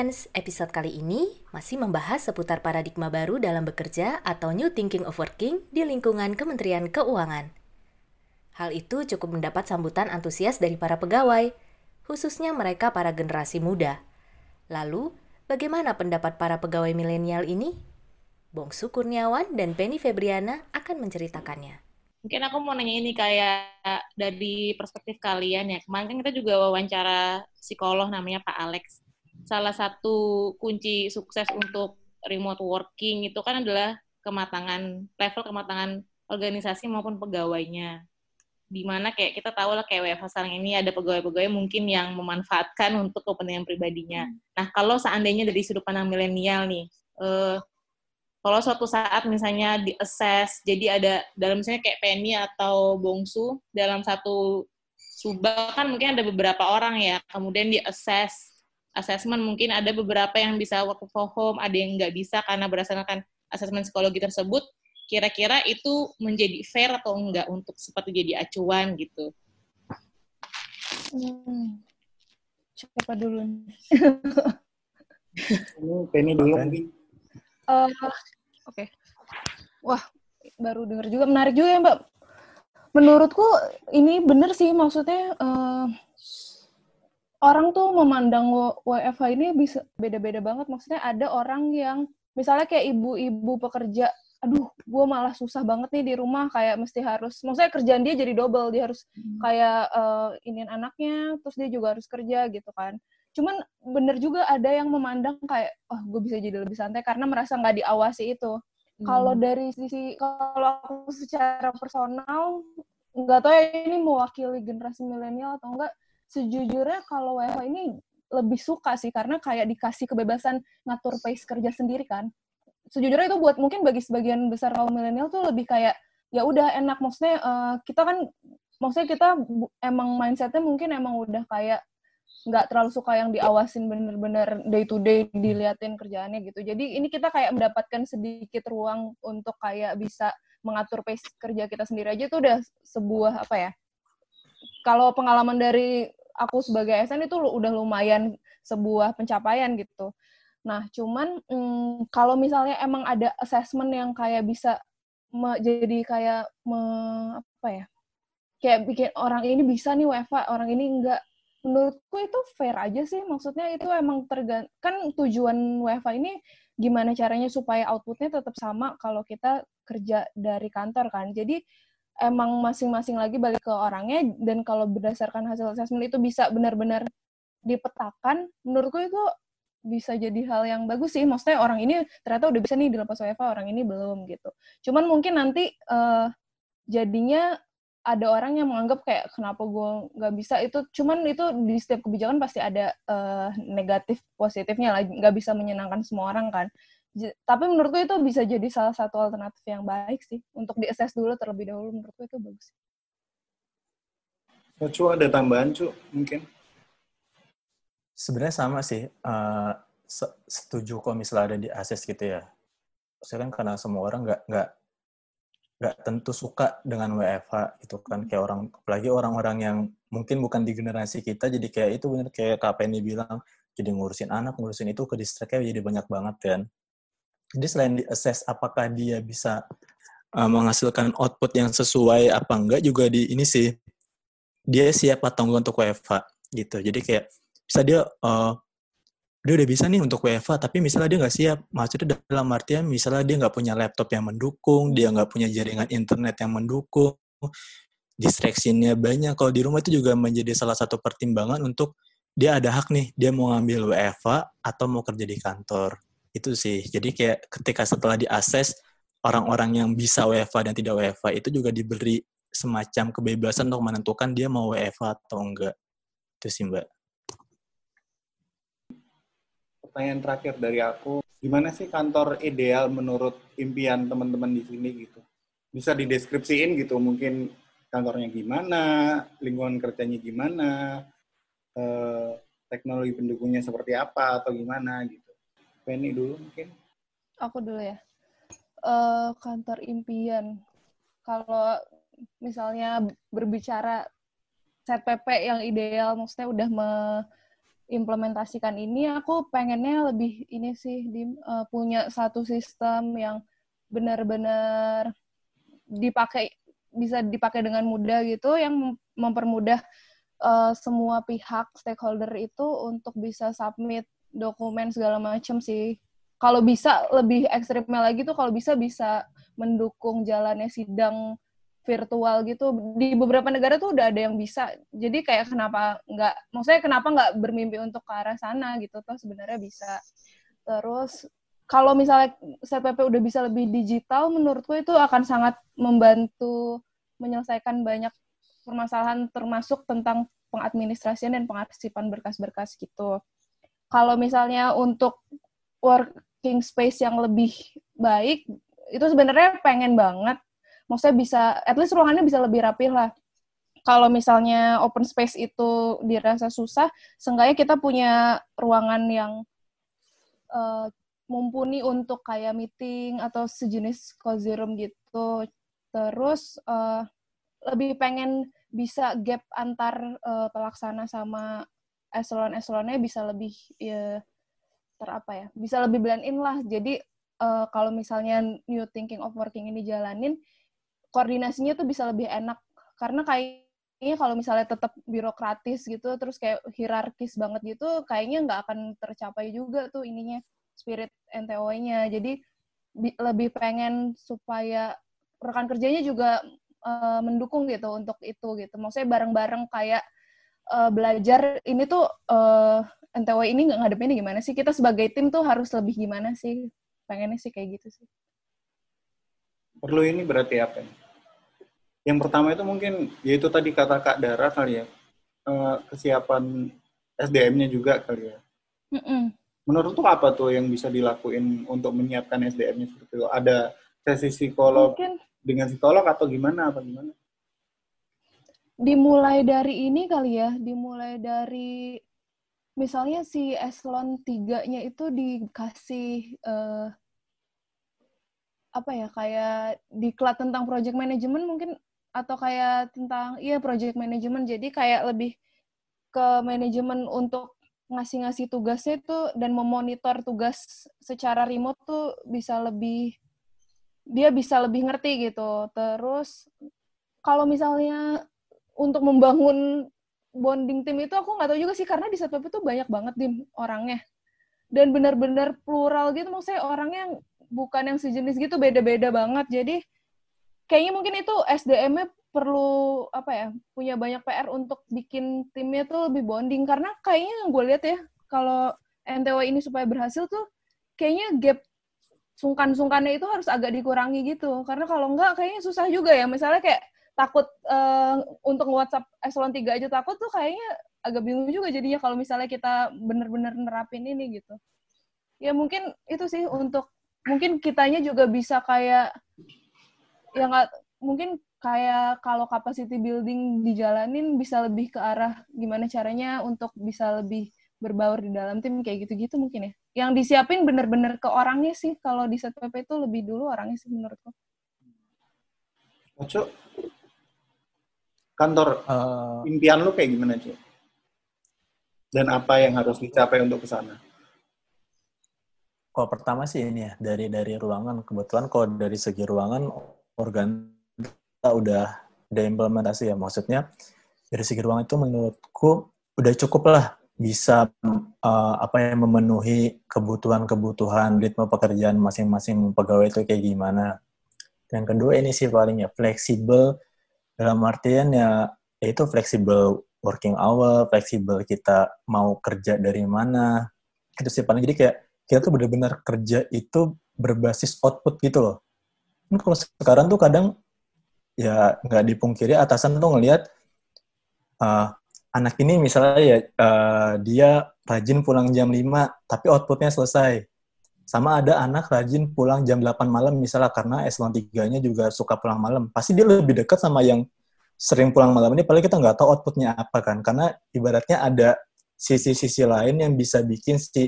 Friends, episode kali ini masih membahas seputar paradigma baru dalam bekerja atau New Thinking of Working di lingkungan Kementerian Keuangan. Hal itu cukup mendapat sambutan antusias dari para pegawai, khususnya mereka para generasi muda. Lalu, bagaimana pendapat para pegawai milenial ini? Bongsu Kurniawan dan Penny Febriana akan menceritakannya. Mungkin aku mau nanya ini kayak dari perspektif kalian ya. Kemarin kan kita juga wawancara psikolog namanya Pak Alex salah satu kunci sukses untuk remote working itu kan adalah kematangan level kematangan organisasi maupun pegawainya. Di mana kayak kita tahu lah kayak WFH sekarang ini ada pegawai-pegawai mungkin yang memanfaatkan untuk kepentingan pribadinya. Nah kalau seandainya dari sudut pandang milenial nih, eh, kalau suatu saat misalnya di assess, jadi ada dalam misalnya kayak Penny atau Bongsu dalam satu subak kan mungkin ada beberapa orang ya, kemudian di assess assessment mungkin ada beberapa yang bisa work from home, ada yang nggak bisa karena berdasarkan asesmen psikologi tersebut. Kira-kira itu menjadi fair atau enggak untuk seperti jadi acuan gitu? Hmm. Siapa dulu? Ini Penny dulu mungkin. Uh, Oke. Okay. Wah, baru dengar juga menarik juga ya Mbak. Menurutku ini benar sih maksudnya uh, orang tuh memandang WFH ini bisa beda-beda banget. Maksudnya ada orang yang misalnya kayak ibu-ibu pekerja, aduh, gue malah susah banget nih di rumah, kayak mesti harus, maksudnya kerjaan dia jadi double, dia harus hmm. kayak uh, iniin anaknya, terus dia juga harus kerja gitu kan. Cuman bener juga ada yang memandang kayak, oh gue bisa jadi lebih santai karena merasa nggak diawasi itu. Hmm. Kalau dari sisi, kalau aku secara personal, nggak tahu ya ini mewakili generasi milenial atau enggak, sejujurnya kalau WFH ini lebih suka sih karena kayak dikasih kebebasan ngatur pace kerja sendiri kan. Sejujurnya itu buat mungkin bagi sebagian besar kaum milenial tuh lebih kayak ya udah enak maksudnya uh, kita kan maksudnya kita emang mindsetnya mungkin emang udah kayak nggak terlalu suka yang diawasin bener-bener day to day diliatin kerjaannya gitu. Jadi ini kita kayak mendapatkan sedikit ruang untuk kayak bisa mengatur pace kerja kita sendiri aja itu udah sebuah apa ya? Kalau pengalaman dari aku sebagai ASN itu udah lumayan sebuah pencapaian gitu. Nah, cuman hmm, kalau misalnya emang ada assessment yang kayak bisa jadi kayak me, apa ya? Kayak bikin orang ini bisa nih WFA, orang ini enggak. Menurutku itu fair aja sih. Maksudnya itu emang tergan kan tujuan WFA ini gimana caranya supaya outputnya tetap sama kalau kita kerja dari kantor kan. Jadi emang masing-masing lagi balik ke orangnya dan kalau berdasarkan hasil assessment itu bisa benar-benar dipetakan menurutku itu bisa jadi hal yang bagus sih. Maksudnya orang ini ternyata udah bisa nih dilepas WFA orang ini belum gitu. Cuman mungkin nanti uh, jadinya ada orang yang menganggap kayak kenapa gue nggak bisa? Itu cuman itu di setiap kebijakan pasti ada uh, negatif positifnya lah. Nggak bisa menyenangkan semua orang kan tapi menurutku itu bisa jadi salah satu alternatif yang baik sih untuk diakses dulu terlebih dahulu menurutku itu bagus. Oh, Cu ada tambahan cu mungkin? Sebenarnya sama sih. Uh, setuju kalau misalnya ada di akses gitu ya. Saya kan karena semua orang nggak nggak nggak tentu suka dengan WFH gitu kan kayak orang apalagi orang-orang yang mungkin bukan di generasi kita jadi kayak itu bener kayak Penny bilang jadi ngurusin anak ngurusin itu ke distraknya jadi banyak banget kan jadi selain di assess apakah dia bisa uh, menghasilkan output yang sesuai apa enggak juga di ini sih dia siap atau enggak untuk WFH gitu. Jadi kayak bisa dia uh, dia udah bisa nih untuk WFH tapi misalnya dia nggak siap maksudnya dalam artian misalnya dia nggak punya laptop yang mendukung dia nggak punya jaringan internet yang mendukung distraksinya banyak kalau di rumah itu juga menjadi salah satu pertimbangan untuk dia ada hak nih dia mau ngambil WFH atau mau kerja di kantor itu sih. Jadi kayak ketika setelah diakses orang-orang yang bisa WFA dan tidak WFA itu juga diberi semacam kebebasan untuk menentukan dia mau WFA atau enggak. Itu sih mbak. Pertanyaan terakhir dari aku gimana sih kantor ideal menurut impian teman-teman di sini gitu? Bisa dideskripsiin gitu mungkin kantornya gimana lingkungan kerjanya gimana eh, teknologi pendukungnya seperti apa atau gimana gitu Penny dulu mungkin. Aku dulu ya. Uh, kantor impian. Kalau misalnya berbicara set PP yang ideal, maksudnya udah me, implementasikan ini aku pengennya lebih ini sih di, uh, punya satu sistem yang benar-benar dipakai bisa dipakai dengan mudah gitu yang mempermudah uh, semua pihak stakeholder itu untuk bisa submit dokumen segala macam sih. Kalau bisa lebih ekstrimnya lagi tuh kalau bisa bisa mendukung jalannya sidang virtual gitu. Di beberapa negara tuh udah ada yang bisa. Jadi kayak kenapa nggak maksudnya kenapa nggak bermimpi untuk ke arah sana gitu tuh sebenarnya bisa. Terus kalau misalnya CPP udah bisa lebih digital menurutku itu akan sangat membantu menyelesaikan banyak permasalahan termasuk tentang pengadministrasian dan pengarsipan berkas-berkas gitu kalau misalnya untuk working space yang lebih baik itu sebenarnya pengen banget. Maksudnya bisa at least ruangannya bisa lebih rapi lah. Kalau misalnya open space itu dirasa susah seenggaknya kita punya ruangan yang uh, mumpuni untuk kayak meeting atau sejenis cozy room gitu. Terus uh, lebih pengen bisa gap antar uh, pelaksana sama eselon-eselonnya bisa lebih ya, ter apa ya bisa lebih blend in lah. Jadi uh, kalau misalnya new thinking of working ini jalanin koordinasinya tuh bisa lebih enak. Karena kayaknya kalau misalnya tetap birokratis gitu terus kayak hierarkis banget gitu kayaknya nggak akan tercapai juga tuh ininya spirit NTO-nya jadi lebih pengen supaya rekan kerjanya juga uh, mendukung gitu untuk itu gitu. Maksudnya bareng-bareng kayak uh, belajar ini tuh uh, eh, NTW ini nggak ngadepinnya gimana sih kita sebagai tim tuh harus lebih gimana sih pengennya sih kayak gitu sih perlu ini berarti apa nih? Yang pertama itu mungkin yaitu tadi kata Kak Dara kali ya uh, kesiapan SDM-nya juga kali ya. Mm -mm. Menurut tuh apa tuh yang bisa dilakuin untuk menyiapkan SDM-nya seperti itu? Ada sesi psikolog mungkin. dengan psikolog atau gimana apa gimana? Dimulai dari ini kali ya, dimulai dari misalnya si eselon tiganya itu dikasih uh, apa ya kayak diklat tentang project management mungkin atau kayak tentang iya project management. Jadi kayak lebih ke manajemen untuk ngasih-ngasih tugasnya itu dan memonitor tugas secara remote tuh bisa lebih dia bisa lebih ngerti gitu. Terus kalau misalnya untuk membangun bonding tim itu aku nggak tahu juga sih karena di SatPP itu banyak banget tim orangnya. Dan benar-benar plural gitu maksudnya orangnya bukan yang sejenis gitu beda-beda banget. Jadi kayaknya mungkin itu SDM-nya perlu apa ya punya banyak PR untuk bikin timnya tuh lebih bonding. Karena kayaknya yang gue lihat ya kalau NTW ini supaya berhasil tuh kayaknya gap sungkan-sungkannya itu harus agak dikurangi gitu. Karena kalau enggak kayaknya susah juga ya. Misalnya kayak takut uh, untuk WhatsApp eselon 3 aja takut tuh kayaknya agak bingung juga jadinya kalau misalnya kita bener-bener nerapin ini gitu ya mungkin itu sih untuk mungkin kitanya juga bisa kayak ya nggak mungkin kayak kalau capacity building dijalanin bisa lebih ke arah gimana caranya untuk bisa lebih berbaur di dalam tim kayak gitu-gitu mungkin ya. Yang disiapin bener-bener ke orangnya sih kalau di set PP itu lebih dulu orangnya sih menurutku. Oco, kantor uh, impian lu kayak gimana, Cuk? Dan apa yang harus dicapai untuk ke sana? Kalau pertama sih ini ya dari dari ruangan. Kebetulan kalau dari segi ruangan organ kita udah udah implementasi ya. Maksudnya dari segi ruangan itu menurutku udah cukup lah bisa uh, apa yang memenuhi kebutuhan-kebutuhan ritme pekerjaan masing-masing pegawai itu kayak gimana. Yang kedua ini sih paling ya fleksibel dalam artian ya itu fleksibel working hour, fleksibel kita mau kerja dari mana. Itu sih paling jadi kayak kita tuh benar-benar kerja itu berbasis output gitu loh. Kan kalau sekarang tuh kadang ya nggak dipungkiri atasan tuh ngelihat uh, anak ini misalnya ya uh, dia rajin pulang jam 5 tapi outputnya selesai. Sama ada anak rajin pulang jam 8 malam misalnya karena eselon 3-nya juga suka pulang malam. Pasti dia lebih dekat sama yang sering pulang malam ini, paling kita nggak tahu outputnya apa kan. Karena ibaratnya ada sisi-sisi lain yang bisa bikin si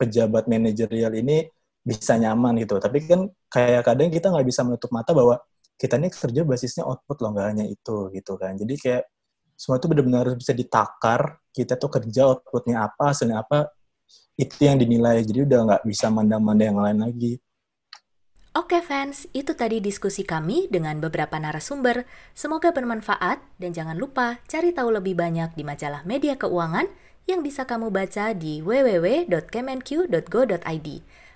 pejabat manajerial ini bisa nyaman gitu. Tapi kan kayak kadang kita nggak bisa menutup mata bahwa kita ini kerja basisnya output loh, nggak hanya itu gitu kan. Jadi kayak semua itu benar-benar harus bisa ditakar kita tuh kerja outputnya apa hasilnya apa itu yang dinilai. Jadi udah nggak bisa mandang-mandang yang lain lagi. Oke fans, itu tadi diskusi kami dengan beberapa narasumber. Semoga bermanfaat. Dan jangan lupa cari tahu lebih banyak di majalah media keuangan yang bisa kamu baca di www.kemenq.go.id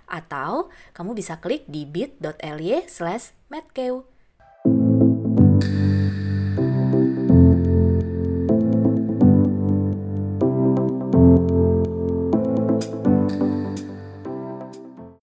atau kamu bisa klik di bit.ly slash medkew.